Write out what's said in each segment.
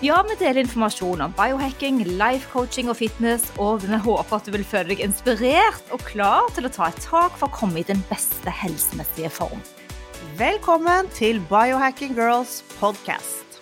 Ja, vi deler informasjon om biohacking, life coaching og fitness, og vi håper at du vil føle deg inspirert og klar til å ta et tak for å komme i den beste helsemessige form. Velkommen til Biohacking Girls podcast.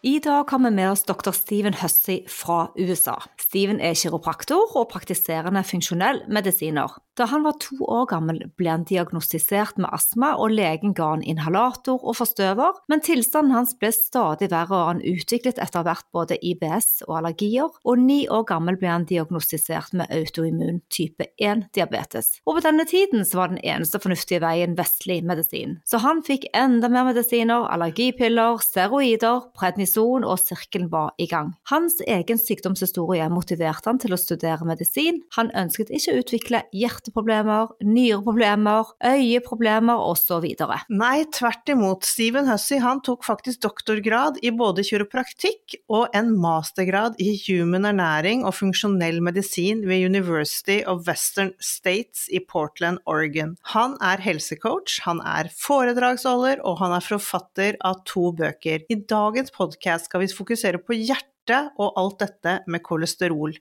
I dag har vi med oss dr. Steven Hussey fra USA. Steven er kiropraktor og praktiserende funksjonell medisiner. Da han var to år gammel ble han diagnostisert med astma, og legen ga han inhalator og forstøver, men tilstanden hans ble stadig verre, og han utviklet etter hvert både IBS og allergier, og ni år gammel ble han diagnostisert med autoimmun type 1-diabetes. Og på denne tiden var den eneste fornuftige veien vestlig medisin, så han fikk enda mer medisiner, allergipiller, steroider, prednison, og sirkelen var i gang. Hans egen sykdomshistorie motiverte han til å studere medisin, han ønsket ikke å utvikle hjerte hjerteproblemer, nyreproblemer, øyeproblemer osv. Nei, tvert imot. Steven Hussey han tok faktisk doktorgrad i både kiropraktikk og en mastergrad i human ernæring og funksjonell medisin ved University of Western States i Portland, Oregon. Han er helsecoach, han er foredragsholder, og han er forfatter av to bøker. I dagens podkast skal vi fokusere på hjertet og alt dette med kolesterol.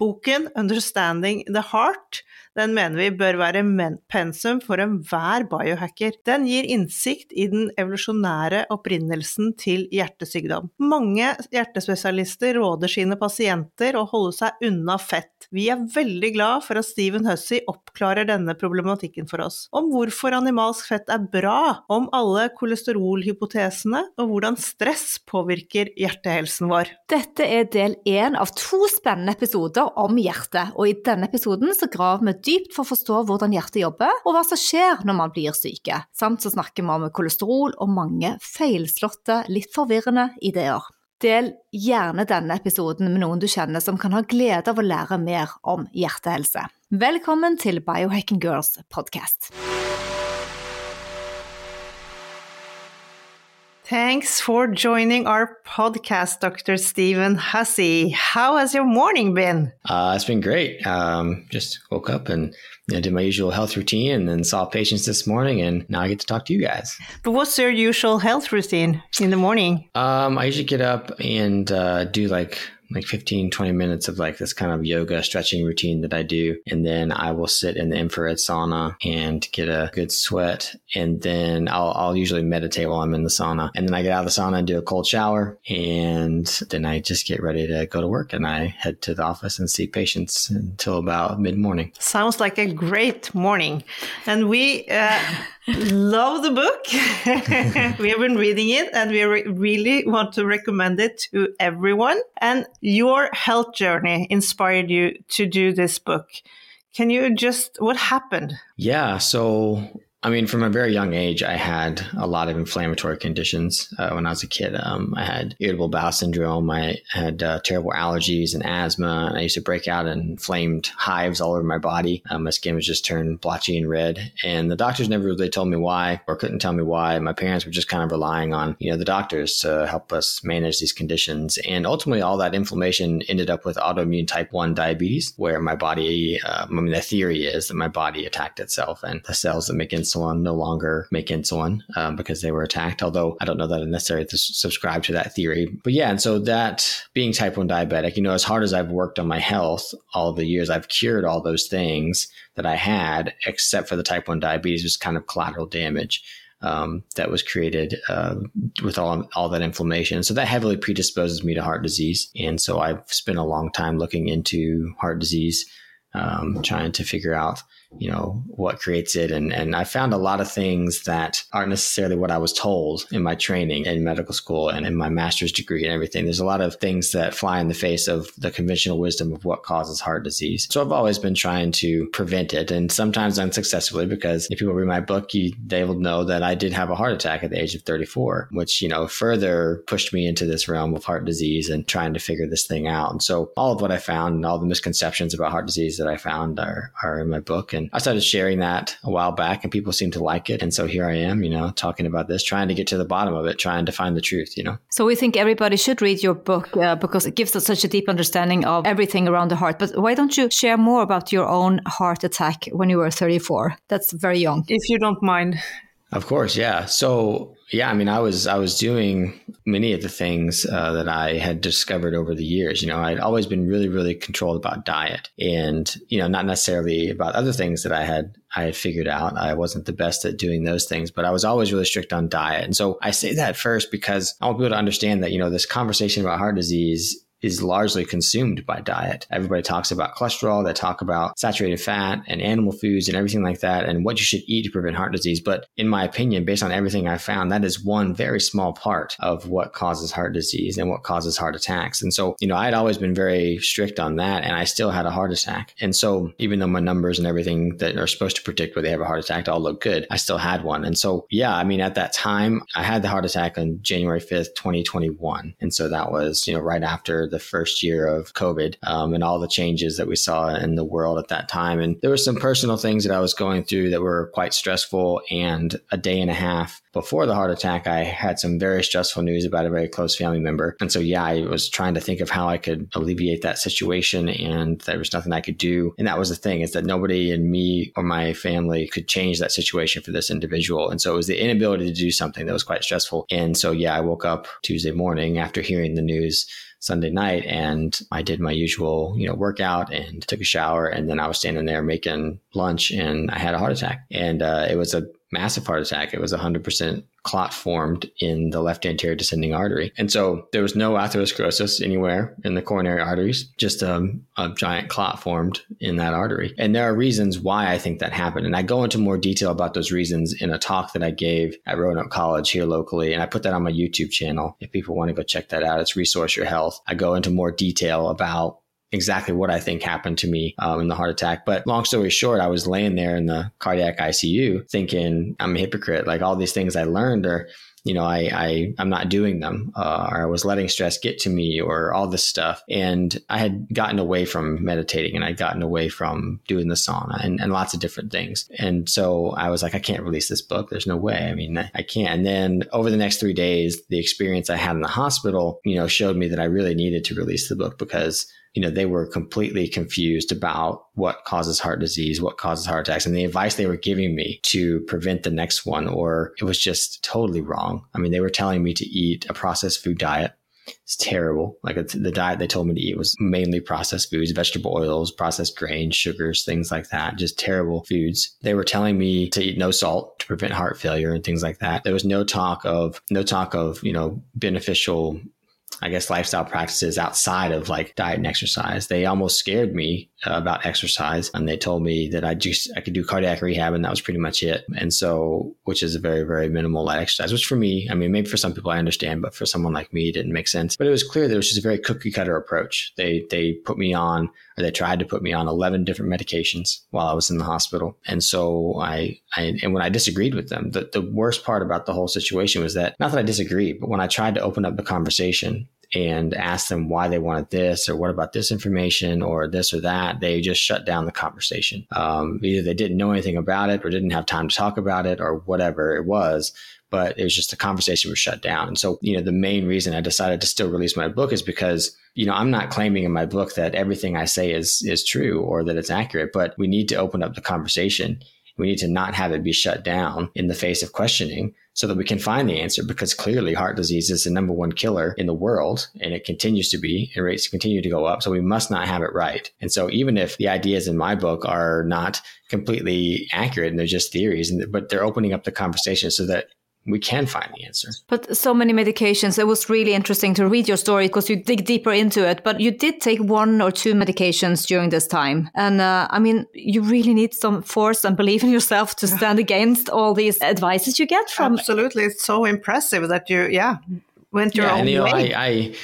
Boken 'Understanding the Heart' den mener vi bør være pensum for enhver biohacker. Den gir innsikt i den evolusjonære opprinnelsen til hjertesykdom. Mange hjertespesialister råder sine pasienter å holde seg unna fett. Vi er veldig glad for at Steven Hussey oppklarer denne problematikken for oss. Om hvorfor animalsk fett er bra, om alle kolesterolhypotesene, og hvordan stress påvirker hjertehelsen vår. Dette er del én av to spennende episoder om hjertet, og i denne episoden så graver vi dypt for å forstå hvordan hjertet jobber, og hva som skjer når man blir syke. Samt så snakker vi om kolesterol og mange feilslåtte, litt forvirrende ideer. Del gjerne denne episoden med noen du kjenner som kan ha glede av å lære mer om hjertehelse. Velkommen til Biohacking Girls podcast. Thanks for joining our podcast, Dr. Stephen Hussey. How has your morning been? Uh, it's been great. Um, just woke up and you know, did my usual health routine and then saw patients this morning, and now I get to talk to you guys. But what's your usual health routine in the morning? Um, I usually get up and uh, do like like 15, 20 minutes of like this kind of yoga stretching routine that I do. And then I will sit in the infrared sauna and get a good sweat. And then I'll, I'll usually meditate while I'm in the sauna. And then I get out of the sauna and do a cold shower. And then I just get ready to go to work and I head to the office and see patients until about mid morning. Sounds like a great morning. And we, uh, love the book. we have been reading it and we re really want to recommend it to everyone. And your health journey inspired you to do this book. Can you just, what happened? Yeah. So I mean, from a very young age, I had a lot of inflammatory conditions. Uh, when I was a kid, um, I had irritable bowel syndrome. I had uh, terrible allergies and asthma. I used to break out in inflamed hives all over my body. Um, my skin was just turned blotchy and red. And the doctors never really told me why or couldn't tell me why. My parents were just kind of relying on, you know, the doctors to help us manage these conditions. And ultimately, all that inflammation ended up with autoimmune type 1 diabetes, where my body, uh, I mean, the theory is that my body attacked itself and the cells that make insulin insulin no longer make insulin um, because they were attacked. Although I don't know that I necessarily subscribe to that theory. But yeah, and so that being type 1 diabetic, you know, as hard as I've worked on my health all the years, I've cured all those things that I had, except for the type 1 diabetes, was kind of collateral damage. Um, that was created uh, with all all that inflammation. So that heavily predisposes me to heart disease, and so I've spent a long time looking into heart disease, um, trying to figure out you know, what creates it. And, and I found a lot of things that aren't necessarily what I was told in my training in medical school and in my master's degree and everything. There's a lot of things that fly in the face of the conventional wisdom of what causes heart disease. So I've always been trying to prevent it and sometimes unsuccessfully because if people read my book, you, they will know that I did have a heart attack at the age of 34, which, you know, further pushed me into this realm of heart disease and trying to figure this thing out. And so all of what I found and all the misconceptions about heart disease that I found are, are in my book. And I started sharing that a while back and people seem to like it. And so here I am, you know, talking about this, trying to get to the bottom of it, trying to find the truth, you know. So we think everybody should read your book uh, because it gives us such a deep understanding of everything around the heart. But why don't you share more about your own heart attack when you were 34? That's very young. If you don't mind. Of course, yeah. So yeah, I mean, I was I was doing many of the things uh, that I had discovered over the years. You know, I'd always been really, really controlled about diet, and you know, not necessarily about other things that I had I had figured out. I wasn't the best at doing those things, but I was always really strict on diet. And so I say that first because I want people to understand that you know this conversation about heart disease is largely consumed by diet. Everybody talks about cholesterol, they talk about saturated fat and animal foods and everything like that, and what you should eat to prevent heart disease. But in my opinion, based on everything I found, that is one very small part of what causes heart disease and what causes heart attacks. And so, you know, I had always been very strict on that, and I still had a heart attack. And so, even though my numbers and everything that are supposed to predict whether they have a heart attack all look good, I still had one. And so, yeah, I mean, at that time, I had the heart attack on January 5th, 2021. And so that was, you know, right after the first year of COVID um, and all the changes that we saw in the world at that time. And there were some personal things that I was going through that were quite stressful. And a day and a half before the heart attack, I had some very stressful news about a very close family member. And so, yeah, I was trying to think of how I could alleviate that situation. And there was nothing I could do. And that was the thing is that nobody in me or my family could change that situation for this individual. And so it was the inability to do something that was quite stressful. And so, yeah, I woke up Tuesday morning after hearing the news Sunday night and I did my usual, you know, workout and took a shower. And then I was standing there making lunch and I had a heart attack. And uh, it was a massive heart attack. It was 100% clot formed in the left anterior descending artery. And so there was no atherosclerosis anywhere in the coronary arteries, just a, a, giant clot formed in that artery. And there are reasons why I think that happened. And I go into more detail about those reasons in a talk that I gave at Roanoke College here locally. And I put that on my YouTube channel. If people want to go check that out, it's Resource Your Health. I go into more detail about exactly what I think happened to me um, in the heart attack. But long story short, I was laying there in the cardiac ICU thinking I'm a hypocrite. Like all these things I learned are, you know, I, I I'm not doing them, uh, or I was letting stress get to me, or all this stuff. And I had gotten away from meditating, and I'd gotten away from doing the sauna, and, and lots of different things. And so I was like, I can't release this book. There's no way. I mean, I can't. And then over the next three days, the experience I had in the hospital, you know, showed me that I really needed to release the book because you know, they were completely confused about what causes heart disease, what causes heart attacks, and the advice they were giving me to prevent the next one, or it was just totally wrong. I mean, they were telling me to eat a processed food diet. It's terrible. Like the diet they told me to eat was mainly processed foods, vegetable oils, processed grains, sugars, things like that. Just terrible foods. They were telling me to eat no salt to prevent heart failure and things like that. There was no talk of no talk of, you know, beneficial I guess, lifestyle practices outside of like diet and exercise. They almost scared me Uh, about exercise and they told me that I just, I could do cardiac rehab and that was pretty much it. And so, which is a very, very minimal light exercise, which for me, I mean, maybe for some people I understand, but for someone like me, it didn't make sense. But it was clear that it was just a very cookie cutter approach. They, they put me on, or they tried to put me on 11 different medications while I was in the hospital. And so I, I and when I disagreed with them, the, the worst part about the whole situation was that not that I disagreed, but when I tried to open up the conversation, and ask them why they wanted this or what about this information or this or that, they just shut down the conversation. Um, either they didn't know anything about it or didn't have time to talk about it or whatever it was. But it was just the conversation was shut down. And so, you know, the main reason I decided to still release my book is because you know, I'm not claiming in my book that everything I say is is true or that it's accurate, but we need to open up the conversation. We need to not have it be shut down in the face of questioning so that we can find the answer because clearly heart disease is the number one killer in the world and it continues to be and rates continue to go up. So we must not have it right. And so even if the ideas in my book are not completely accurate and they're just theories, but they're opening up the conversation so that we can find the answer. But so many medications. It was really interesting to read your story because you dig deeper into it. But you did take one or two medications during this time. And uh, I mean, you really need some force and belief in yourself to stand against all these advices you get from. Absolutely. It's so impressive that you, yeah, went your yeah, own and, you know, way. I, I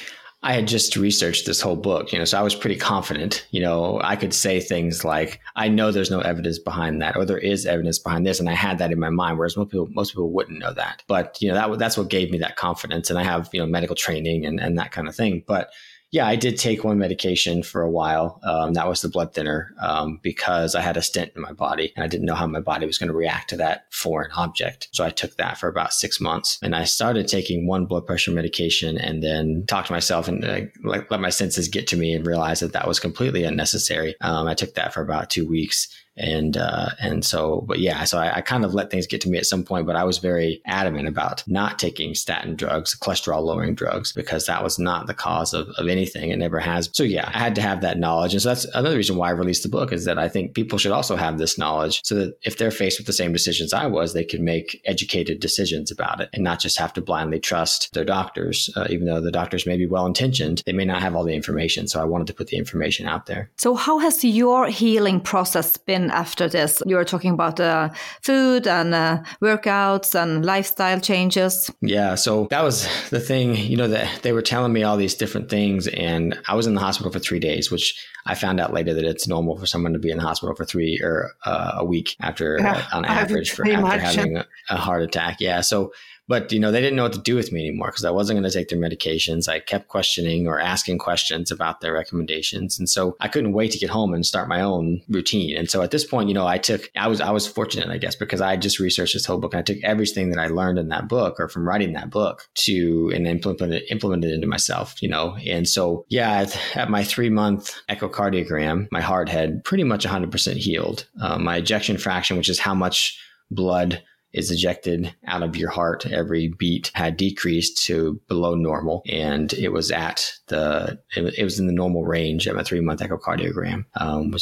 I had just researched this whole book, you know, so I was pretty confident. You know, I could say things like, "I know there's no evidence behind that," or "There is evidence behind this," and I had that in my mind. Whereas most people, most people wouldn't know that. But you know, that that's what gave me that confidence, and I have you know medical training and and that kind of thing. But yeah, I did take one medication for a while. Um, that was the blood thinner um, because I had a stent in my body and I didn't know how my body was going to react to that foreign object. So I took that for about six months and I started taking one blood pressure medication and then talked to myself and uh, let, my senses get to me and realized that that was completely unnecessary. Um, I took that for about two weeks and uh, and so but yeah so I, I, kind of let things get to me at some point but i was very adamant about not taking statin drugs cholesterol lowering drugs because that was not the cause of, of anything. It never has. So yeah i had to have that knowledge. And so that's another reason why i released the book is that i think people should also have this knowledge so that if they're faced with the same decisions i was they can make educated decisions about it and not just have to blindly trust their doctors uh, even though the doctors may be well intentioned they may not have all the information. So i wanted to put the information out there. So how has your healing process been after this? You were talking about uh, food and uh, workouts and lifestyle changes. Yeah, so that was the thing. You know, that they were telling me all these different things, and I was in the hospital for three days, which I found out later that it's normal for someone to be in the hospital for three or uh, a week after, on average, for after having a, a heart attack. Yeah, so but you know, they didn't know what to do with me anymore because I wasn't going to take their medications. I kept questioning or asking questions about their recommendations, and so I couldn't wait to get home and start my own routine. And so at this point, you know, I took I was I was fortunate, I guess, because I just researched this whole book and I took everything that I learned in that book or from writing that book to and implement it, implement it into myself. You know, and so yeah, at, at my three month echocardiogram, my heart had pretty much 100% healed. Uh, my ejection fraction, which is how much blood is ejected out of your heart. Every beat had decreased to below normal and it was at the it, was in the normal range at my three month echocardiogram um,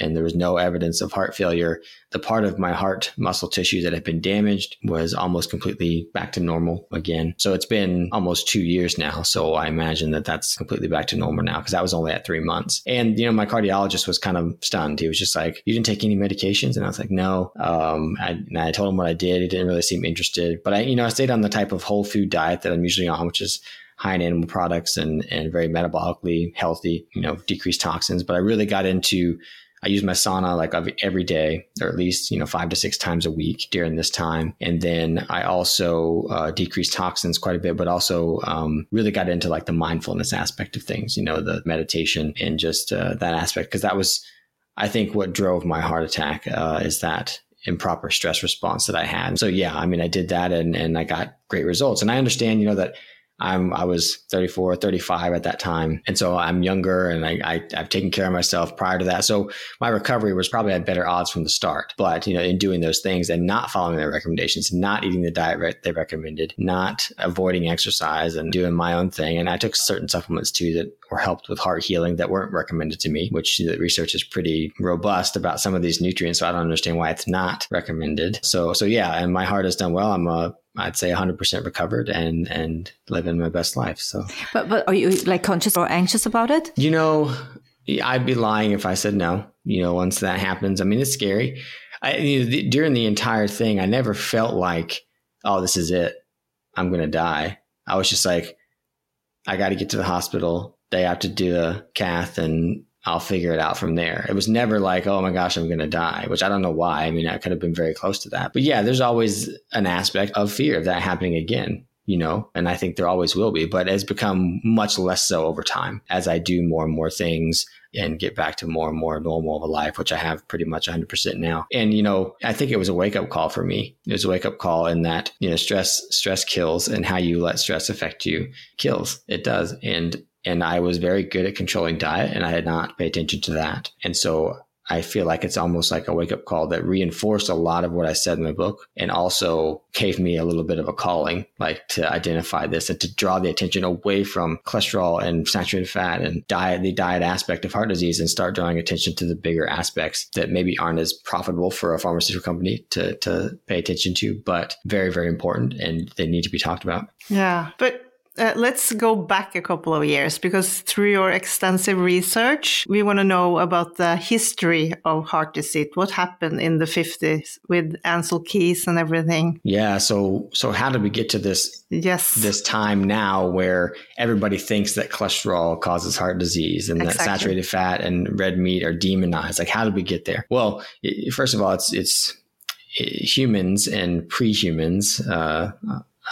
and there was no evidence of heart failure the part of my heart muscle tissue that had been damaged was almost completely back to normal again. So it's been almost two years now. So i imagine that that's completely back to normal now because that was only at three months. And you know my cardiologist was kind of stunned. He was just like you didn't take any medications? And i was like no. Um, I, and i told him what i did. He didn't really seem interested. But I, you know, I stayed on the type of whole food diet that I'm usually on, which is high in animal products and, and very metabolically healthy, you know, decreased toxins. But I really got into, I use my sauna like every day, or at least, you know, five to six times a week during this time. And then I also uh, decreased toxins quite a bit, but also um, really got into like the mindfulness aspect of things, you know, the meditation and just uh, that aspect. Cause that was, I think, what drove my heart attack uh, is that improper stress response that I had. So yeah, I mean, I did that and, and I got great results. And I understand, you know, that I'm I was 34, 35 at that time, and so I'm younger, and I, I have taken care of myself prior to that. So my recovery was probably at better odds from the start. But you know, in doing those things and not following their recommendations, not eating the diet they recommended, not avoiding exercise, and doing my own thing, and I took certain supplements too that were helped with heart healing that weren't recommended to me, which the research is pretty robust about some of these nutrients. So I don't understand why it's not recommended. So so yeah, and my heart has done well. I'm a I'd say 100% recovered and and living my best life. So, but but are you like conscious or anxious about it? You know, I'd be lying if I said no. You know, once that happens, I mean, it's scary. I, you know, the, during the entire thing, I never felt like, oh, this is it. I'm gonna die. I was just like, I got to get to the hospital. They have to do a cath and I'll figure it out from there. It was never like, oh my gosh, I'm going to die, which I don't know why. I mean, I could have been very close to that. But yeah, there's always an aspect of fear of that happening again, you know, and I think there always will be, but it's become much less so over time as I do more and more things and get back to more and more normal of a life, which I have pretty much 100% now. And, you know, I think it was a wake up call for me. It was a wake up call in that, you know, stress, stress kills and how you let stress affect you kills. It does. And and I was very good at controlling diet and I had not paid attention to that. And so I feel like it's almost like a wake up call that reinforced a lot of what I said in my book and also gave me a little bit of a calling, like to identify this and to draw the attention away from cholesterol and saturated fat and diet, the diet aspect of heart disease and start drawing attention to the bigger aspects that maybe aren't as profitable for a pharmaceutical company to, to pay attention to, but very, very important and they need to be talked about. Yeah. But uh, let's go back a couple of years because through your extensive research, we want to know about the history of heart disease. What happened in the 50s with Ancel Keys and everything? Yeah. So, so how did we get to this? Yes. This time now where everybody thinks that cholesterol causes heart disease and exactly. that saturated fat and red meat are demonized. Like, how did we get there? Well, first of all, it's, it's, humans and pre-humans, uh,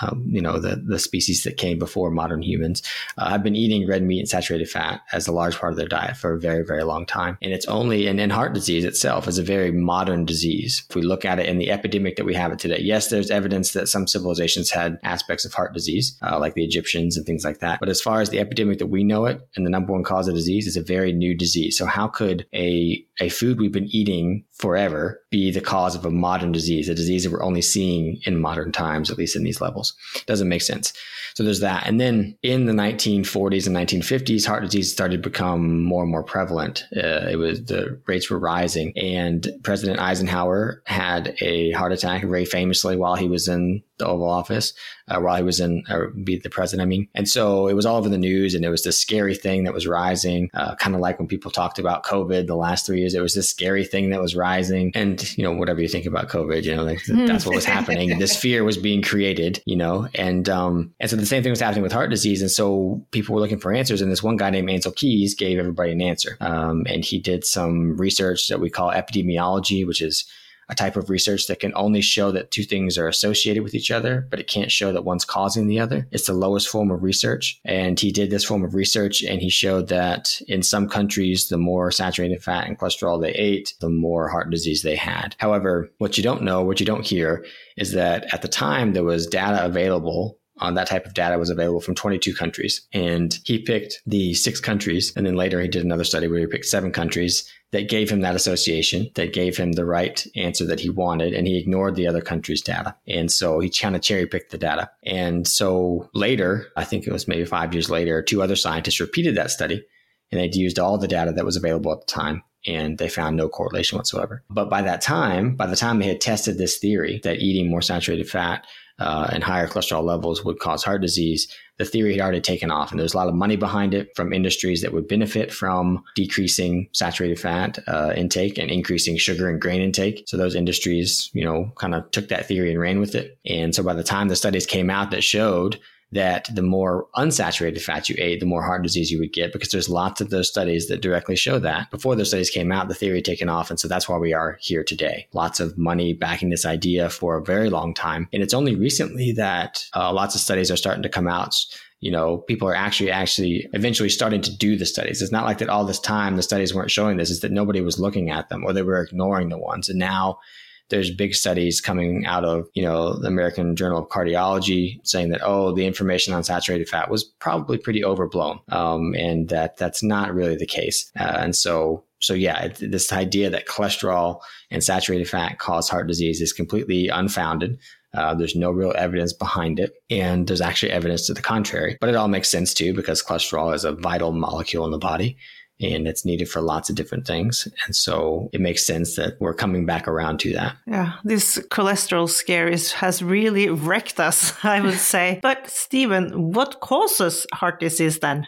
um, you know, the, the species that came before modern humans, uh, have been eating red meat and saturated fat as a large part of their diet for a very, very long time. And it's only, and, heart disease itself is a very modern disease. If we look at it in the epidemic that we have it today, yes, there's evidence that some civilizations had aspects of heart disease, uh, like the Egyptians and things like that. But as far as the epidemic that we know it and the number one cause of disease is a very new disease. So how could a, a food we've been eating forever be the cause of a modern disease, a disease that we're only seeing in modern times, at least in these levels. Doesn't make sense. So there's that. And then in the 1940s and 1950s, heart disease started to become more and more prevalent. Uh, it was the rates were rising, and President Eisenhower had a heart attack very famously while he was in the Oval Office uh, while he was in, or be the president, I mean. And so it was all over the news and it was this scary thing that was rising, uh, kind of like when people talked about COVID the last three years, it was this scary thing that was rising. And, you know, whatever you think about COVID, you know, like, that's what was happening. this fear was being created, you know, and, um, and so the same thing was happening with heart disease. And so people were looking for answers. And this one guy named Ancel Keys gave everybody an answer. Um, and he did some research that we call epidemiology, which is a type of research that can only show that two things are associated with each other, but it can't show that one's causing the other. It's the lowest form of research. And he did this form of research and he showed that in some countries, the more saturated fat and cholesterol they ate, the more heart disease they had. However, what you don't know, what you don't hear is that at the time there was data available on that type of data was available from 22 countries. And he picked the six countries. And then later he did another study where he picked seven countries that gave him that association, that gave him the right answer that he wanted. And he ignored the other countries' data. And so he kind of cherry picked the data. And so later, I think it was maybe five years later, two other scientists repeated that study and they'd used all the data that was available at the time and they found no correlation whatsoever. But by that time, by the time they had tested this theory that eating more saturated fat uh, and higher cholesterol levels would cause heart disease, the theory had already taken off. And there's a lot of money behind it from industries that would benefit from decreasing saturated fat uh, intake and increasing sugar and grain intake. So those industries, you know, kind of took that theory and ran with it. And so by the time the studies came out that showed that the more unsaturated fat you ate, the more heart disease you would get because there's lots of those studies that directly show that. Before those studies came out, the theory had taken off. And so that's why we are here today. Lots of money backing this idea for a very long time. And it's only recently that uh, lots of studies are starting to come out you know, people are actually actually eventually starting to do the studies. It's not like that all this time the studies weren't showing this, is that nobody was looking at them or they were ignoring the ones. And now there's big studies coming out of, you know, the American Journal of Cardiology saying that, oh, the information on saturated fat was probably pretty overblown. Um, and that that's not really the case. Uh, and so, so yeah, this idea that cholesterol and saturated fat cause heart disease is completely unfounded. Uh, there's no real evidence behind it. And there's actually evidence to the contrary. But it all makes sense too, because cholesterol is a vital molecule in the body and it's needed for lots of different things. And so it makes sense that we're coming back around to that. Yeah, this cholesterol scare is, has really wrecked us, I would say. but Stephen, what causes heart disease then?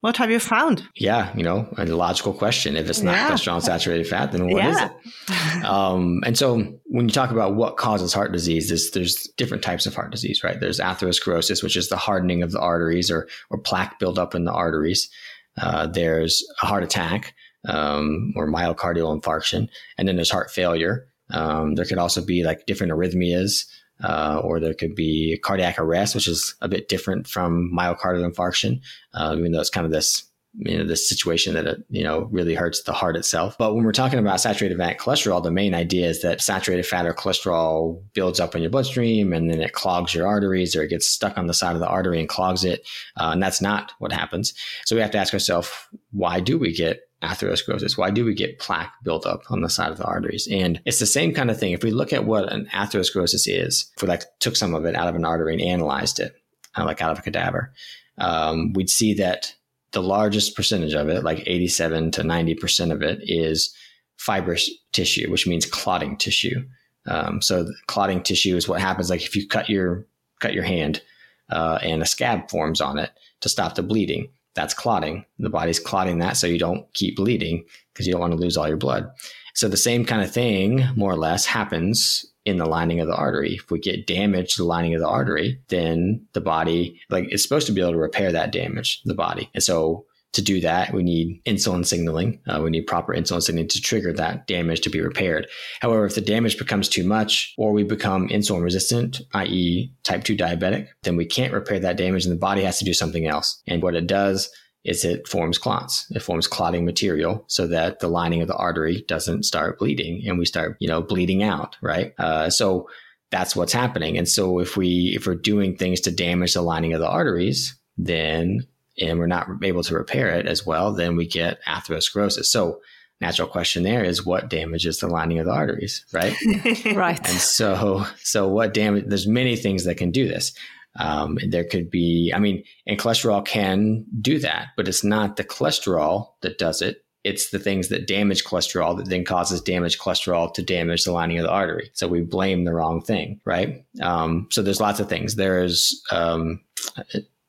What have you found? Yeah, you know, a logical question. If it's not yeah. cholesterol and saturated fat, then what yeah. is it? Um, and so when you talk about what causes heart disease, there's, there's different types of heart disease, right? There's atherosclerosis, which is the hardening of the arteries or, or plaque buildup in the arteries. Uh, there's a heart attack um, or myocardial infarction, and then there's heart failure. Um, there could also be like different arrhythmias, uh, or there could be cardiac arrest, which is a bit different from myocardial infarction, uh, even though it's kind of this you know this situation that it you know really hurts the heart itself but when we're talking about saturated fat cholesterol the main idea is that saturated fat or cholesterol builds up in your bloodstream and then it clogs your arteries or it gets stuck on the side of the artery and clogs it uh, and that's not what happens so we have to ask ourselves why do we get atherosclerosis? Why do we get plaque buildup on the side of the arteries? And it's the same kind of thing. If we look at what an atherosclerosis is, if we like took some of it out of an artery and analyzed it, uh, like out of a cadaver, um, we'd see that the largest percentage of it, like 87 to 90% of it, is fibrous tissue, which means clotting tissue. Um, so clotting tissue is what happens like if you cut your cut your hand uh, and a scab forms on it to stop the bleeding. That's clotting. The body's clotting that so you don't keep bleeding because you don't want to lose all your blood. So the same kind of thing, more or less, happens in the lining of the artery. If we get damage to the lining of the artery, then the body, like, it's supposed to be able to repair that damage, the body. And so to do that, we need insulin signaling. Uh, we need proper insulin signaling to trigger that damage to be repaired. However, if the damage becomes too much or we become insulin resistant, i.e., type 2 diabetic, then we can't repair that damage and the body has to do something else. And what it does is it forms clots. It forms clotting material so that the lining of the artery doesn't start bleeding and we start, you know, bleeding out, right? Uh, so that's what's happening. And so if we if we're doing things to damage the lining of the arteries, then and we're not able to repair it as well, then we get atherosclerosis. So natural question there is what damages the lining of the arteries, right? right. And so, so what damage? There's many things that can do this. Um, there could be, I mean, and cholesterol can do that, but it's not the cholesterol that does it. It's the things that damage cholesterol that then causes damaged cholesterol to damage the lining of the artery. So we blame the wrong thing, right? Um, so there's lots of things. There's um,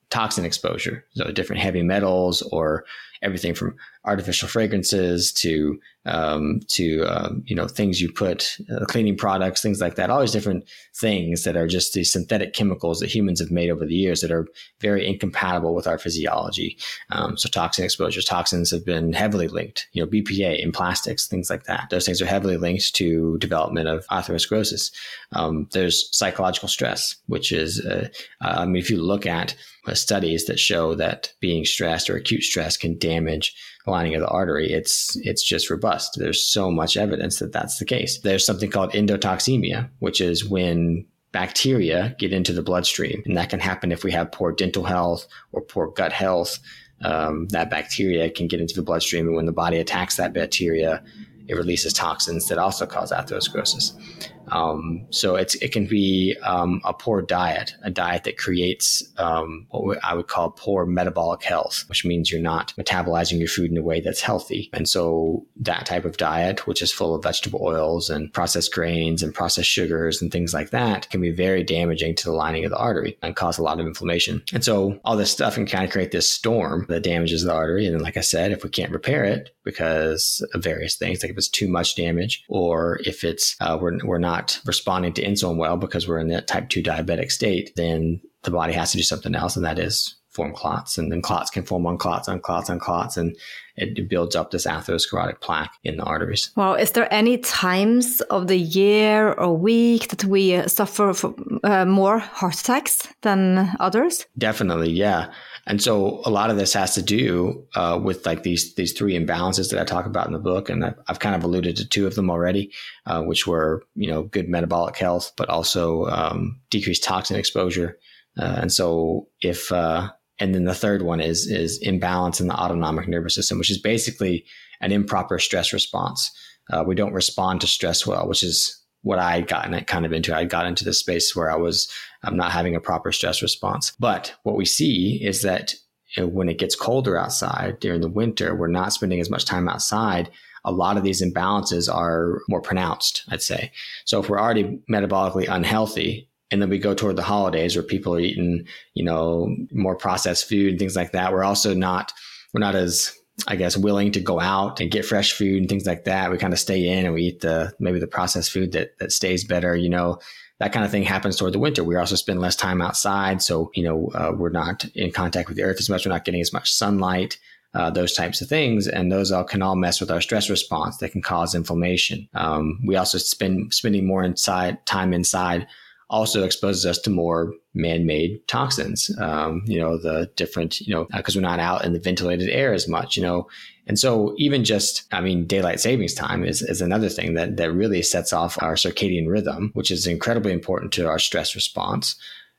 toxin exposure, so different heavy metals or everything from artificial fragrances to um, to um, you know things you put uh, cleaning products, things like that. All these different things that are just these synthetic chemicals that humans have made over the years that are very incompatible with our physiology. Um, so toxin exposures, toxins have been heavily linked. You know, BPA in plastics, things like that. Those things are heavily linked to development of atherosclerosis. Um, there's psychological stress, which is uh, I mean, if you look at uh, studies that show that being stressed or acute stress can damage the lining of the artery, it's it's just robust. There's so much evidence that that's the case. There's something called endotoxemia, which is when bacteria get into the bloodstream, and that can happen if we have poor dental health or poor gut health. Um, that bacteria can get into the bloodstream, and when the body attacks that bacteria, it releases toxins that also cause atherosclerosis. Um, so it's it can be um, a poor diet, a diet that creates um, what I would call poor metabolic health, which means you're not metabolizing your food in a way that's healthy. And so that type of diet, which is full of vegetable oils and processed grains and processed sugars and things like that, can be very damaging to the lining of the artery and cause a lot of inflammation. And so all this stuff can kind of create this storm that damages the artery. And like I said, if we can't repair it because of various things, like if it's too much damage or if it's uh, we're we're not not responding to insulin well because we're in that type 2 diabetic state, then the body has to do something else, and that is form clots. And then clots can form on clots, on clots, on clots, and it builds up this atherosclerotic plaque in the arteries. Well, is there any times of the year or week that we suffer from, uh, more heart attacks than others? Definitely, yeah. And so a lot of this has to do uh, with like these these three imbalances that I talk about in the book, and I've, I've kind of alluded to two of them already, uh, which were you know good metabolic health, but also um, decreased toxin exposure. Uh, and so if uh, and then the third one is is imbalance in the autonomic nervous system, which is basically an improper stress response. Uh, we don't respond to stress well, which is what I had gotten kind of into. I got into this space where I was I'm not having a proper stress response. But what we see is that when it gets colder outside during the winter, we're not spending as much time outside. A lot of these imbalances are more pronounced, I'd say. So if we're already metabolically unhealthy, and then we go toward the holidays where people are eating, you know, more processed food and things like that, we're also not, we're not as I guess, willing to go out and get fresh food and things like that. We kind of stay in and we eat the maybe the processed food that that stays better. You know, that kind of thing happens toward the winter. We also spend less time outside, so you know uh, we're not in contact with the earth as much. We're not getting as much sunlight. Uh, those types of things, and those all can all mess with our stress response. That can cause inflammation. Um, we also spend spending more inside time inside also exposes us to more man-made toxins. Um, you know, the different, you know, because we're not out in the ventilated air as much, you know. And so even just, I mean, daylight savings time is, is another thing that, that really sets off our circadian rhythm, which is incredibly important to our stress response.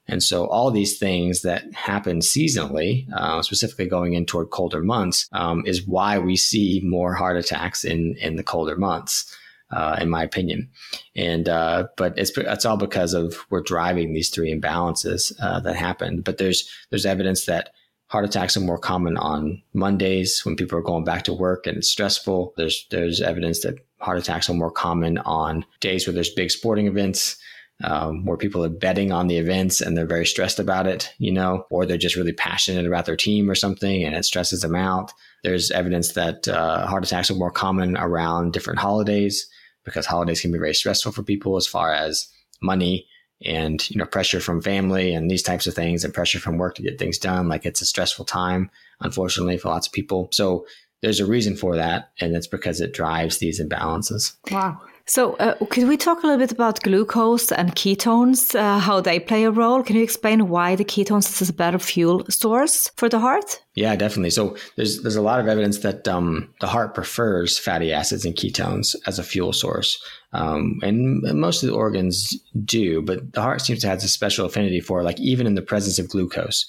And so all these things that happen seasonally, uh, specifically going in toward colder months, um, is why we see more heart attacks in in the colder months. Uh, in my opinion, and uh, but it's it's all because of we're driving these three imbalances uh, that happen. But there's there's evidence that heart attacks are more common on Mondays when people are going back to work and it's stressful. There's there's evidence that heart attacks are more common on days where there's big sporting events um, where people are betting on the events and they're very stressed about it, you know, or they're just really passionate about their team or something and it stresses them out. There's evidence that uh, heart attacks are more common around different holidays because holidays can be very stressful for people as far as money and you know pressure from family and these types of things and pressure from work to get things done. Like it's a stressful time unfortunately for lots of people. So there's a reason for that and it's because it drives these imbalances. Wow so, uh, could we talk a little bit about glucose and ketones, uh, how they play a role? Can you explain why the ketones is a better fuel source for the heart? Yeah, definitely. So, there's there's a lot of evidence that um, the heart prefers fatty acids and ketones as a fuel source, um, and most of the organs do, but the heart seems to have a special affinity for, like, even in the presence of glucose,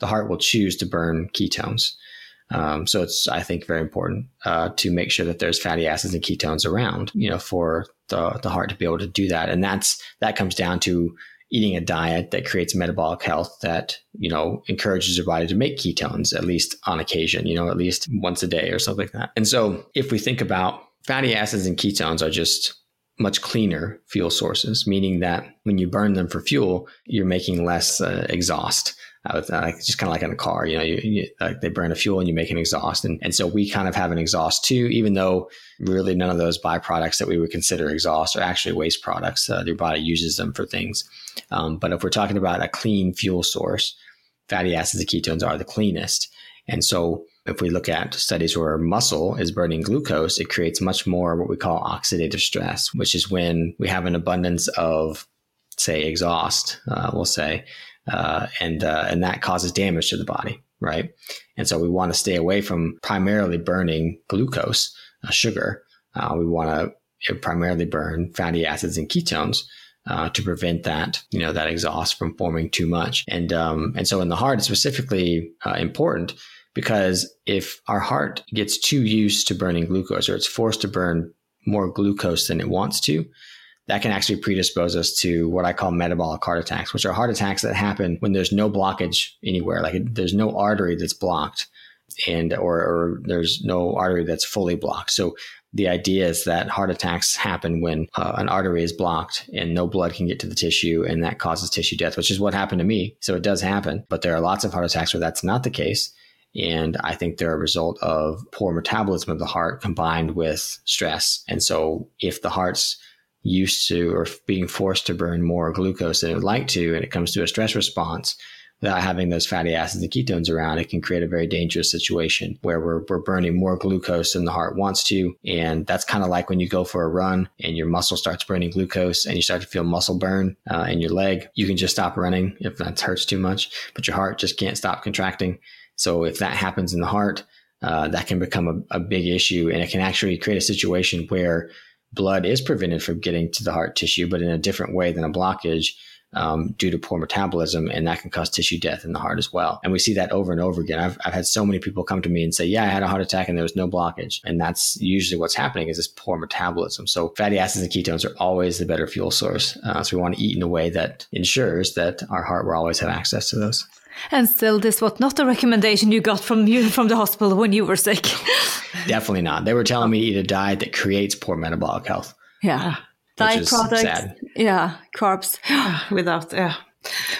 the heart will choose to burn ketones. Um, so it's, I think, very important uh, to make sure that there's fatty acids and ketones around, you know, for the, the heart to be able to do that. And that's that comes down to eating a diet that creates metabolic health that you know encourages your body to make ketones at least on occasion, you know, at least once a day or something like that. And so if we think about fatty acids and ketones are just much cleaner fuel sources, meaning that when you burn them for fuel, you're making less uh, exhaust. I was uh, just kind of like in a car, you know, you, you, they burn a fuel and you make an exhaust. And, and so we kind of have an exhaust too, even though really none of those byproducts that we would consider exhaust are actually waste products. Uh, your body uses them for things. Um, but if we're talking about a clean fuel source, fatty acids and ketones are the cleanest. And so if we look at studies where muscle is burning glucose, it creates much more what we call oxidative stress, which is when we have an abundance of, say, exhaust, uh, we'll say, uh, and uh, and that causes damage to the body, right? And so we want to stay away from primarily burning glucose, uh, sugar. Uh, we want to primarily burn fatty acids and ketones. Uh, to prevent that, you know, that exhaust from forming too much, and um, and so in the heart, it's specifically uh, important because if our heart gets too used to burning glucose, or it's forced to burn more glucose than it wants to, that can actually predispose us to what I call metabolic heart attacks, which are heart attacks that happen when there's no blockage anywhere. Like there's no artery that's blocked and, or, or there's no artery that's fully blocked. So the idea is that heart attacks happen when uh, an artery is blocked and no blood can get to the tissue and that causes tissue death, which is what happened to me. So it does happen, but there are lots of heart attacks where that's not the case. And I think they're a result of poor metabolism of the heart combined with stress. And so if the heart's used to or being forced to burn more glucose than it would like to, and it comes to a stress response, without having those fatty acids and ketones around, it can create a very dangerous situation where we're, we're burning more glucose than the heart wants to. And that's kind of like when you go for a run and your muscle starts burning glucose and you start to feel muscle burn uh, in your leg. You can just stop running if that hurts too much, but your heart just can't stop contracting. So if that happens in the heart, uh, that can become a, a big issue and it can actually create a situation where blood is prevented from getting to the heart tissue, but in a different way than a blockage um, due to poor metabolism, and that can cause tissue death in the heart as well. And we see that over and over again. I've, I've had so many people come to me and say, "Yeah, I had a heart attack and there was no blockage," and that's usually what's happening is this poor metabolism. So fatty acids and ketones are always the better fuel source. Uh, so we want to eat in a way that ensures that our heart will always have access to those. And still, this was not a recommendation you got from you from the hospital when you were sick. Definitely not. They were telling me to eat a diet that creates poor metabolic health. Yeah, diet products. Sad. Yeah, carbs without. Yeah,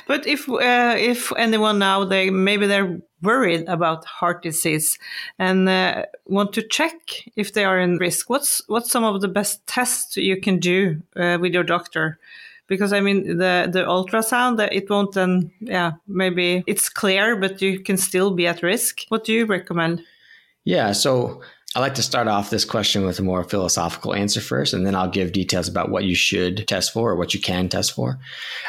but if uh, if anyone now they maybe they're worried about heart disease and uh, want to check if they are in risk, what's what's some of the best tests you can do uh, with your doctor? Because I mean the the ultrasound it won't then yeah maybe it's clear but you can still be at risk. What do you recommend? Yeah, so I like to start off this question with a more philosophical answer first, and then I'll give details about what you should test for or what you can test for.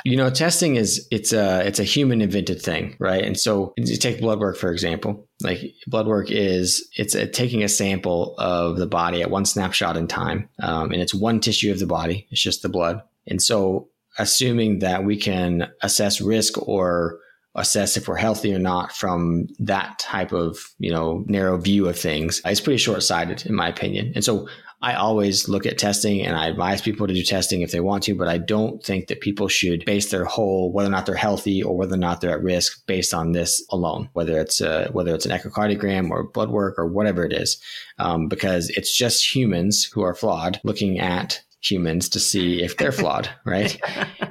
You know, testing is it's a it's a human invented thing, right? And so you take blood work for example. Like blood work is it's a, taking a sample of the body at one snapshot in time, um, and it's one tissue of the body. It's just the blood. And so assuming that we can assess risk or assess if we're healthy or not from that type of you know narrow view of things it's pretty short-sighted in my opinion. And so I always look at testing and I advise people to do testing if they want to, but I don't think that people should base their whole whether or not they're healthy or whether or not they're at risk based on this alone, whether it's a, whether it's an echocardiogram or blood work or whatever it is, um, because it's just humans who are flawed looking at humans to see if they're flawed, right?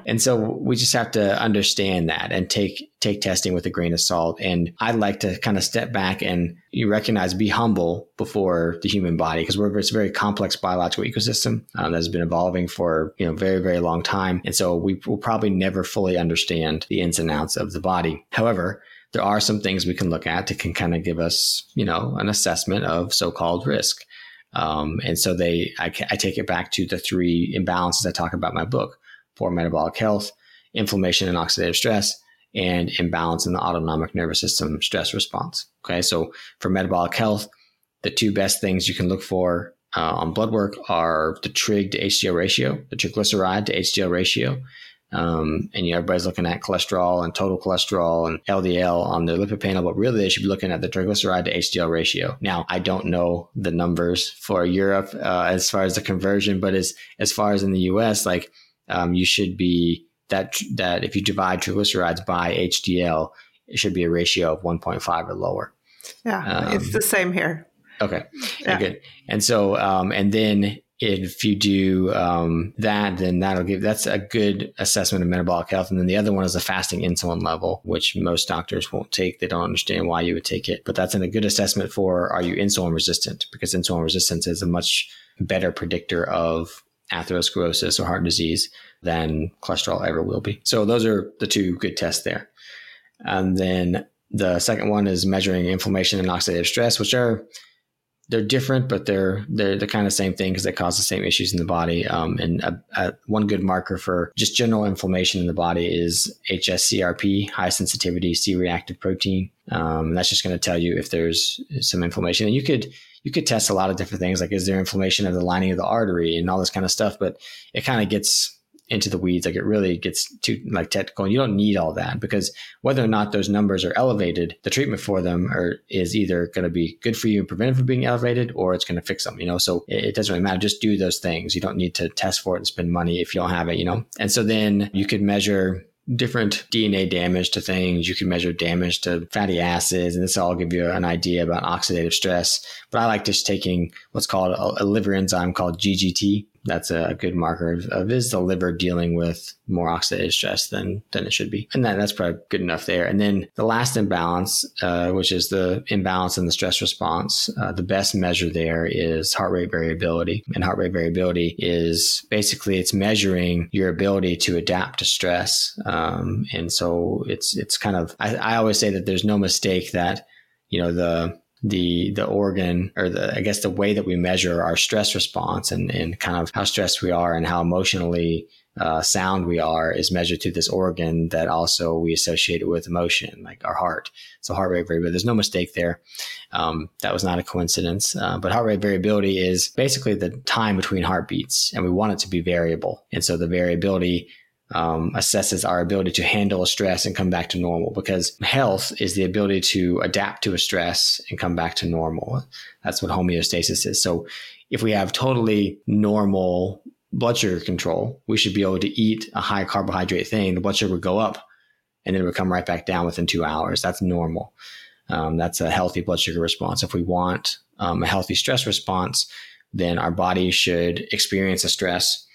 and so we just have to understand that and take take testing with a grain of salt. And I'd like to kind of step back and you recognize, be humble before the human body because we're it's a very complex biological ecosystem um, that has been evolving for you know very very long time, and so we will probably never fully understand the ins and outs of the body. However. There are some things we can look at that can kind of give us, you know, an assessment of so-called risk. Um, and so they, I, I, take it back to the three imbalances I talk about in my book for metabolic health, inflammation and oxidative stress, and imbalance in the autonomic nervous system stress response. Okay. So for metabolic health, the two best things you can look for uh, on blood work are the trig to HDL ratio, the triglyceride to HDL ratio, um, and you know, everybody's looking at cholesterol and total cholesterol and LDL on their lipid panel, but really they should be looking at the triglyceride to HDL ratio. Now, I don't know the numbers for Europe uh, as far as the conversion, but as as far as in the U.S., like um, you should be that that if you divide triglycerides by HDL, it should be a ratio of 1.5 or lower. Yeah, um, it's the same here. Okay, yeah. good. And so, um, and then if you do um, that, then that'll give that's a good assessment of metabolic health. And then the other one is the fasting insulin level, which most doctors won't take. They don't understand why you would take it, but that's in a good assessment for are you insulin resistant? Because insulin resistance is a much better predictor of atherosclerosis or heart disease than cholesterol ever will be. So those are the two good tests there. And then the second one is measuring inflammation and oxidative stress, which are they're different, but they're they're the kind of same thing because they cause the same issues in the body. Um, and a, a, one good marker for just general inflammation in the body is HSCRP, high sensitivity C-reactive protein. Um, that's just going to tell you if there's some inflammation. And you could you could test a lot of different things, like is there inflammation of the lining of the artery and all this kind of stuff. But it kind of gets into the weeds. Like it really gets too like technical. And you don't need all that because whether or not those numbers are elevated, the treatment for them are, is either going to be good for you and prevent it from being elevated, or it's going to fix them. You know, so it, it, doesn't really matter. Just do those things. You don't need to test for it and spend money if you don't have it. You know, and so then you could measure different DNA damage to things. You can measure damage to fatty acids, and this all give you an idea about oxidative stress. But I like just taking what's called a, a liver enzyme called GGT, that's a good marker of, of, is the liver dealing with more oxidative stress than than it should be, and that, that's probably good enough there. And then the last imbalance, uh, which is the imbalance in the stress response, uh, the best measure there is heart rate variability, and heart rate variability is basically it's measuring your ability to adapt to stress, um, and so it's it's kind of I, I always say that there's no mistake that you know the the the organ or the I guess the way that we measure our stress response and, and kind of how stressed we are and how emotionally uh, sound we are is measured through this organ that also we associate it with emotion, like our heart. So heart rate variability, there's no mistake there. Um, that was not a coincidence. Uh, but heart rate variability is basically the time between heartbeats, and we want it to be variable. And so the variability um, assesses our ability to handle a stress and come back to normal because health is the ability to adapt to a stress and come back to normal. That's what homeostasis is. So if we have totally normal blood sugar control, we should be able to eat a high carbohydrate thing. The blood sugar would go up and then it would come right back down within two hours. That's normal. Um, that's a healthy blood sugar response. If we want um, a healthy stress response, then our body should experience a stress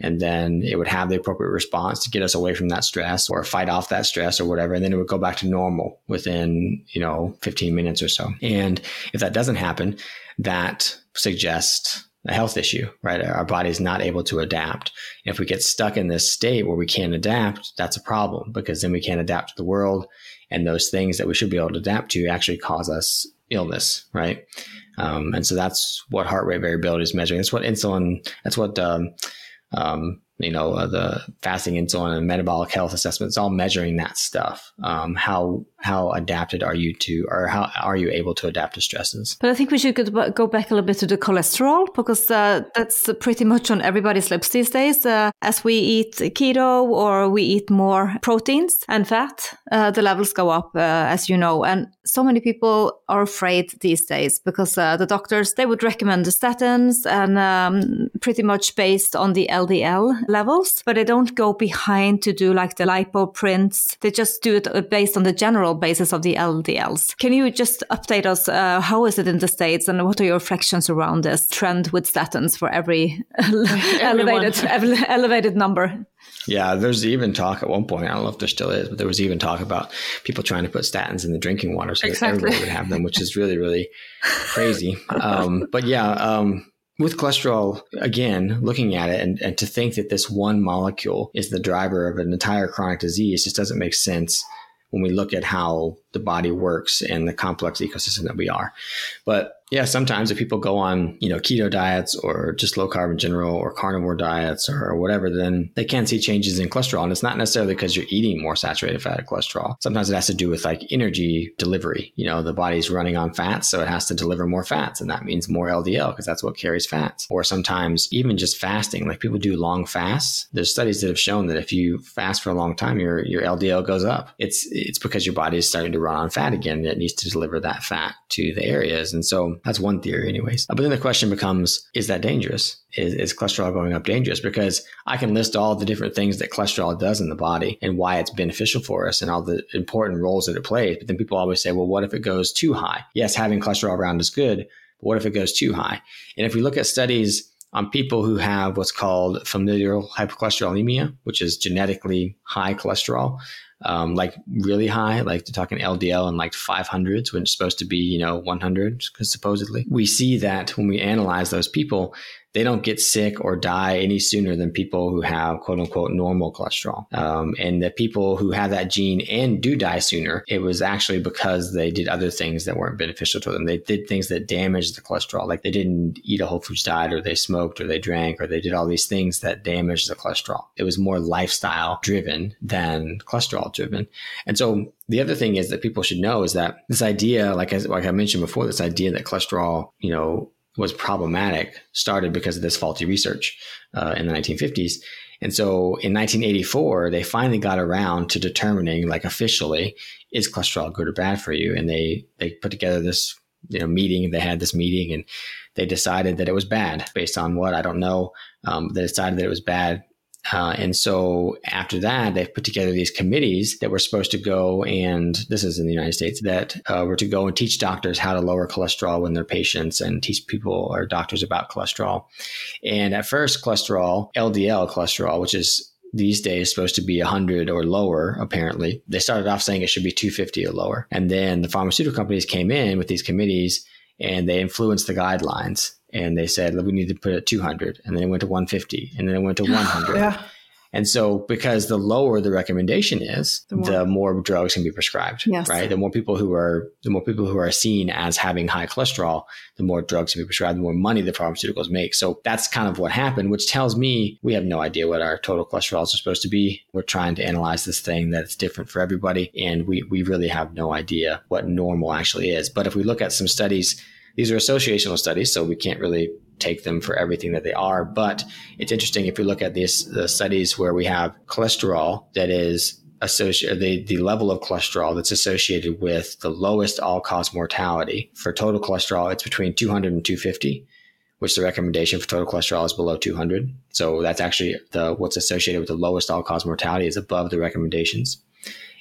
and then it would have the appropriate response to get us away from that stress or fight off that stress or whatever. And then it would go back to normal within you know 15 minutes or so. And if that doesn't happen that suggests a health issue right? Our body is not able to adapt. If we get stuck in this state where we can't adapt that's a problem because then we can't adapt to the world. And those things that we should be able to adapt to actually cause us illness right? Um, and so that's what heart rate variability is measuring. That's what insulin that's what um, um, you know, uh, the fasting insulin and metabolic health assessment. It's all measuring that stuff. Um, how how adapted are you to, or how are you able to adapt to stresses? But I think we should go back a little bit to the cholesterol because uh, that's pretty much on everybody's lips these days. Uh, as we eat keto or we eat more proteins and fat, uh, the levels go up, uh, as you know. And so many people are afraid these days because uh, the doctors they would recommend the statins and um, pretty much based on the LDL levels, but they don't go behind to do like the Lipoprints. They just do it based on the general basis of the LDLs. Can you just update us? Uh, how is it in the States and what are your reflections around this trend with statins for every elevated, elevated number? Yeah, there's even talk at one point. I don't know if there still is, but there was even talk about people trying to put statins in the drinking water so exactly. that everybody would have them, which is really, really crazy. Um, but yeah, um, with cholesterol, again, looking at it and, and to think that this one molecule is the driver of an entire chronic disease just doesn't make sense when we look at how the body works and the complex ecosystem that we are. But yeah, sometimes if people go on, you know, keto diets or just low carb in general or carnivore diets or whatever, then they can see changes in cholesterol. And it's not necessarily because you're eating more saturated fat or cholesterol. Sometimes it has to do with like energy delivery. You know, the body's running on fats, so it has to deliver more fats. And that means more LDL because that's what carries fats. Or sometimes even just fasting, like people do long fasts. There's studies that have shown that if you fast for a long time, your, your LDL goes up. It's, it's because your body is starting to run on fat again. It needs to deliver that fat to the areas. And so that's one theory, anyways. But then the question becomes is that dangerous? Is, is cholesterol going up dangerous? Because I can list all the different things that cholesterol does in the body and why it's beneficial for us and all the important roles that it plays. But then people always say, well, what if it goes too high? Yes, having cholesterol around is good, but what if it goes too high? And if we look at studies on people who have what's called familial hypercholesterolemia, which is genetically high cholesterol, um, like really high, like to talking LDL and like 500s when it's supposed to be, you know, 100 because supposedly. We see that when we analyze those people, they don't get sick or die any sooner than people who have quote unquote normal cholesterol. Um, and the people who have that gene and do die sooner, it was actually because they did other things that weren't beneficial to them. They did things that damaged the cholesterol, like they didn't eat a whole foods diet or they smoked or they drank or they did all these things that damaged the cholesterol. It was more lifestyle driven than cholesterol driven. And so the other thing is that people should know is that this idea, like like I mentioned before, this idea that cholesterol, you know, was problematic started because of this faulty research uh, in the 1950s. And so in 1984, they finally got around to determining, like officially, is cholesterol good or bad for you? And they they put together this you know meeting. They had this meeting, and they decided that it was bad based on what I don't know. Um, they decided that it was bad uh, and so after that, they've put together these committees that were supposed to go and this is in the United States that uh, were to go and teach doctors how to lower cholesterol in their patients and teach people or doctors about cholesterol. And at first, cholesterol, LDL cholesterol, which is these days supposed to be 100 or lower apparently they started off saying it should be 250 or lower and then the pharmaceutical companies came in with these committees and they influenced the guidelines and they said we need to put it at 200 and then it went to 150 and then it went to 100 yeah. and so because the lower the recommendation is the more, the more drugs can be prescribed yes. right? The more people who are the more people who are seen as having high cholesterol the more drugs can be prescribed the more money the pharmaceuticals make. So that's kind of what happened which tells me we have no idea what our total cholesterols are supposed to be. We're trying to analyze this thing that's different for everybody and we, we really have no idea what normal actually is. But if we look at some studies these are associational studies, so we can't really take them for everything that they are. But it's interesting if you look at these the studies where we have cholesterol that is associated the, the level of cholesterol that's associated with the lowest all cause mortality. For total cholesterol, it's between 200 and 250 which the recommendation for total cholesterol is below 200. So that's actually the what's associated with the lowest all cause mortality is above the recommendations.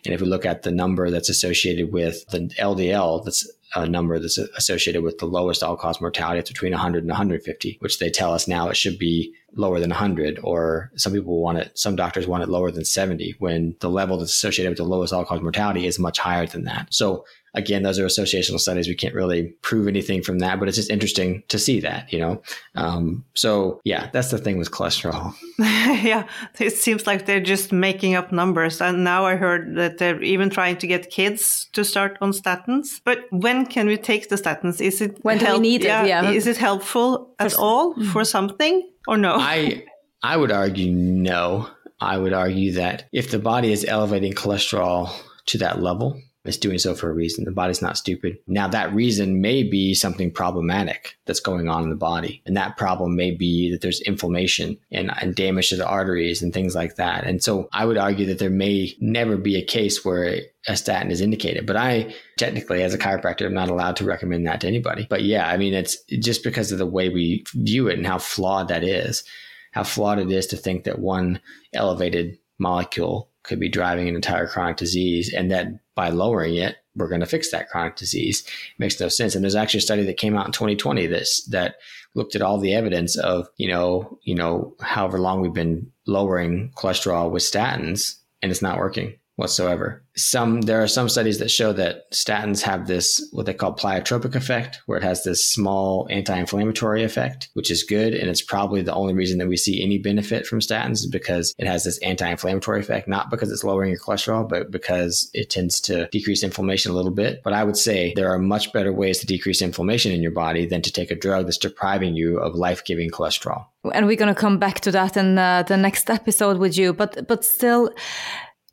And if we look at the number that's associated with the LDL that's a number that's associated with the lowest all cause mortality. It's between 100 and 150, which they tell us now it should be lower than 100, or some people want it, some doctors want it lower than 70, when the level that's associated with the lowest all cause mortality is much higher than that. So again, those are associational studies. We can't really prove anything from that, but it's just interesting to see that, you know? Um, so yeah, that's the thing with cholesterol. yeah, it seems like they're just making up numbers. And now I heard that they're even trying to get kids to start on statins. But when can we take the statins? Is it when help- do we need yeah, it? Yeah. Is it helpful at all for something or no? I I would argue no. I would argue that if the body is elevating cholesterol to that level, it's doing so for a reason. The body's not stupid. Now, that reason may be something problematic that's going on in the body. And that problem may be that there's inflammation and, and damage to the arteries and things like that. And so I would argue that there may never be a case where a statin is indicated. But I technically, as a chiropractor, I'm not allowed to recommend that to anybody. But yeah, I mean, it's just because of the way we view it and how flawed that is, how flawed it is to think that one elevated molecule could be driving an entire chronic disease and that by lowering it, we're going to fix that chronic disease. It makes no sense. And there's actually a study that came out in 2020 that's, that looked at all the evidence of, you know, you know, however long we've been lowering cholesterol with statins and it's not working whatsoever. Some there are some studies that show that statins have this what they call pleiotropic effect, where it has this small anti-inflammatory effect, which is good, and it's probably the only reason that we see any benefit from statins is because it has this anti-inflammatory effect, not because it's lowering your cholesterol, but because it tends to decrease inflammation a little bit. But I would say there are much better ways to decrease inflammation in your body than to take a drug that's depriving you of life-giving cholesterol. And we're going to come back to that in uh, the next episode with you, but but still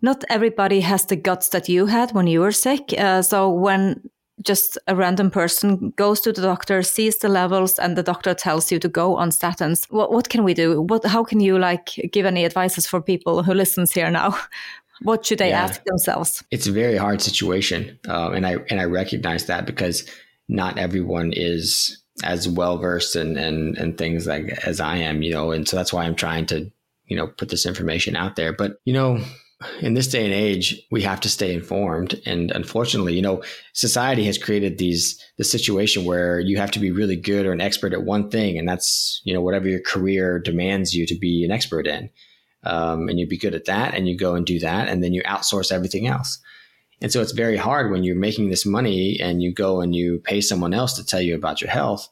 not everybody has the guts that you had when you were sick. Uh, so when just a random person goes to the doctor, sees the levels, and the doctor tells you to go on statins, what what can we do? What how can you like give any advices for people who listens here now? What should they yeah. ask themselves? It's a very hard situation, um, and I and I recognize that because not everyone is as well versed and and and things like as I am, you know, and so that's why I'm trying to you know put this information out there. But you know, in this day and age, we have to stay informed. And unfortunately, you know, society has created these the situation where you have to be really good or an expert at one thing, and that's you know whatever your career demands you to be an expert in, um, and you be good at that, and you go and do that, and then you outsource everything else. And so it's very hard when you're making this money and you go and you pay someone else to tell you about your health.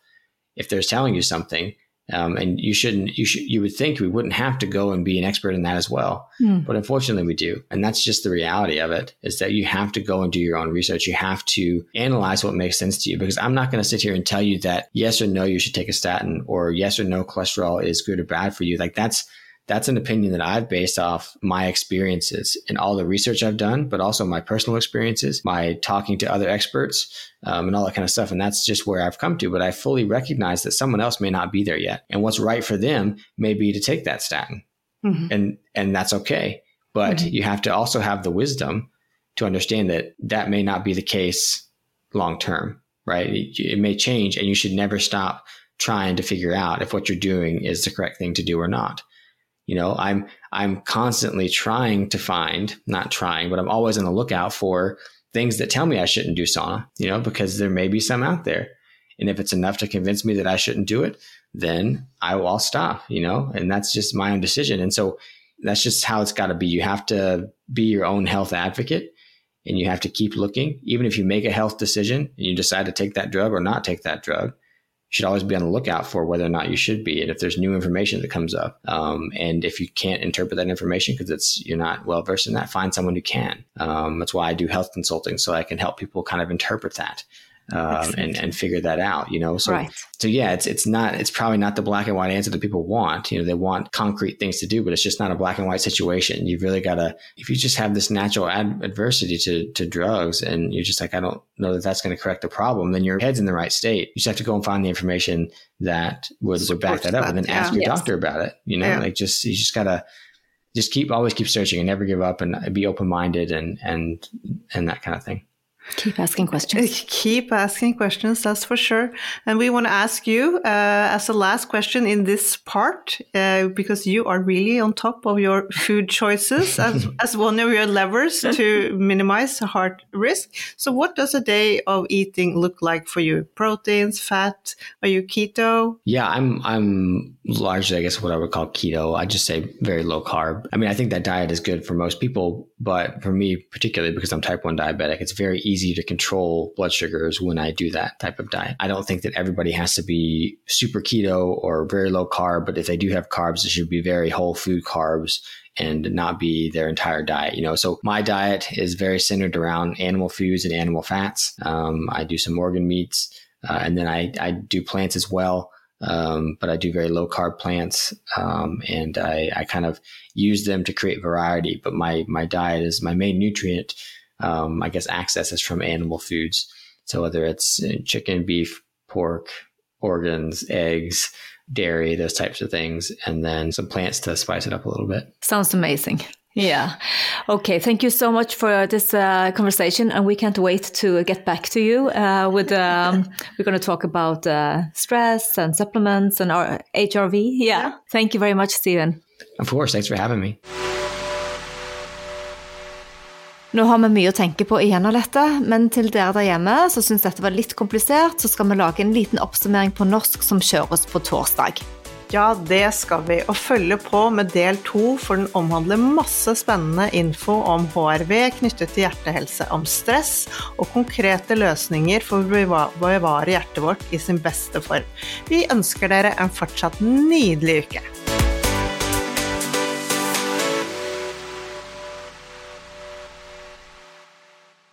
If they're telling you something, um, and you shouldn't, you should, you would think we wouldn't have to go and be an expert in that as well. Mm. But unfortunately we do. And that's just the reality of it is that you have to go and do your own research. You have to analyze what makes sense to you because I'm not going to sit here and tell you that yes or no, you should take a statin or yes or no, cholesterol is good or bad for you. Like that's, that's an opinion that I've based off my experiences and all the research I've done, but also my personal experiences, my talking to other experts, um, and all that kind of stuff. And that's just where I've come to. But I fully recognize that someone else may not be there yet, and what's right for them may be to take that statin, mm-hmm. and and that's okay. But mm-hmm. you have to also have the wisdom to understand that that may not be the case long term, right? It, it may change, and you should never stop trying to figure out if what you're doing is the correct thing to do or not. You know, I'm I'm constantly trying to find, not trying, but I'm always on the lookout for things that tell me I shouldn't do sauna, you know, because there may be some out there. And if it's enough to convince me that I shouldn't do it, then I will I'll stop, you know, and that's just my own decision. And so that's just how it's got to be. You have to be your own health advocate and you have to keep looking. Even if you make a health decision and you decide to take that drug or not take that drug, should always be on the lookout for whether or not you should be, and if there's new information that comes up, um, and if you can't interpret that information because it's you're not well versed in that, find someone who can. Um, that's why I do health consulting, so I can help people kind of interpret that um, and and figure that out. You know, so right. so yeah, it's it's not it's probably not the black and white answer that people want. You know, they want concrete things to do, but it's just not a black and white situation. You've really got to if you just have this natural ad- adversity to to drugs, and you're just like, I don't know that that's going to correct the problem. Then your head's in the right state. You just have to go and find the information that would, would back that up, that. and then yeah. ask your yes. doctor about it. You know, yeah. like just you just gotta just keep always keep searching and never give up and be open minded and and and that kind of thing. Keep asking questions. Keep asking questions, that's for sure. And we want to ask you uh, as a last question in this part, uh, because you are really on top of your food choices as, as one of your levers to minimize heart risk. So, what does a day of eating look like for you? Proteins, fat? Are you keto? Yeah, I'm. I'm largely, I guess, what I would call keto. I just say very low carb. I mean, I think that diet is good for most people, but for me, particularly because I'm type one diabetic, it's very easy easy to control blood sugars when I do that type of diet. I don't think that everybody has to be super keto or very low carb, but if they do have carbs, it should be very whole food carbs and not be their entire diet. You know, so my diet is very centered around animal foods and animal fats. Um, I do some organ meats, uh, and then I, I do plants as well. Um, but I do very low carb plants, um, and I, I, kind of use them to create variety. But my my diet is my main nutrient. Um, I guess access is from animal foods. So whether it's uh, chicken, beef, pork, organs, eggs, dairy, those types of things, and then some plants to spice it up a little bit. Sounds amazing. Yeah. Okay. Thank you so much for this uh, conversation, and we can't wait to get back to you. Uh, with um, we're going to talk about uh, stress and supplements and our HRV. Yeah. yeah. Thank you very much, Stephen. Of course. Thanks for having me. Nå har vi mye å tenke på igjen av dette, men til dere der hjemme som syns dette var litt komplisert, så skal vi lage en liten oppsummering på norsk som kjøres på torsdag. Ja, det skal vi. Og følge på med del to, for den omhandler masse spennende info om HRV knyttet til hjertehelse, om stress og konkrete løsninger for å bevare hjertet vårt i sin beste form. Vi ønsker dere en fortsatt nydelig uke.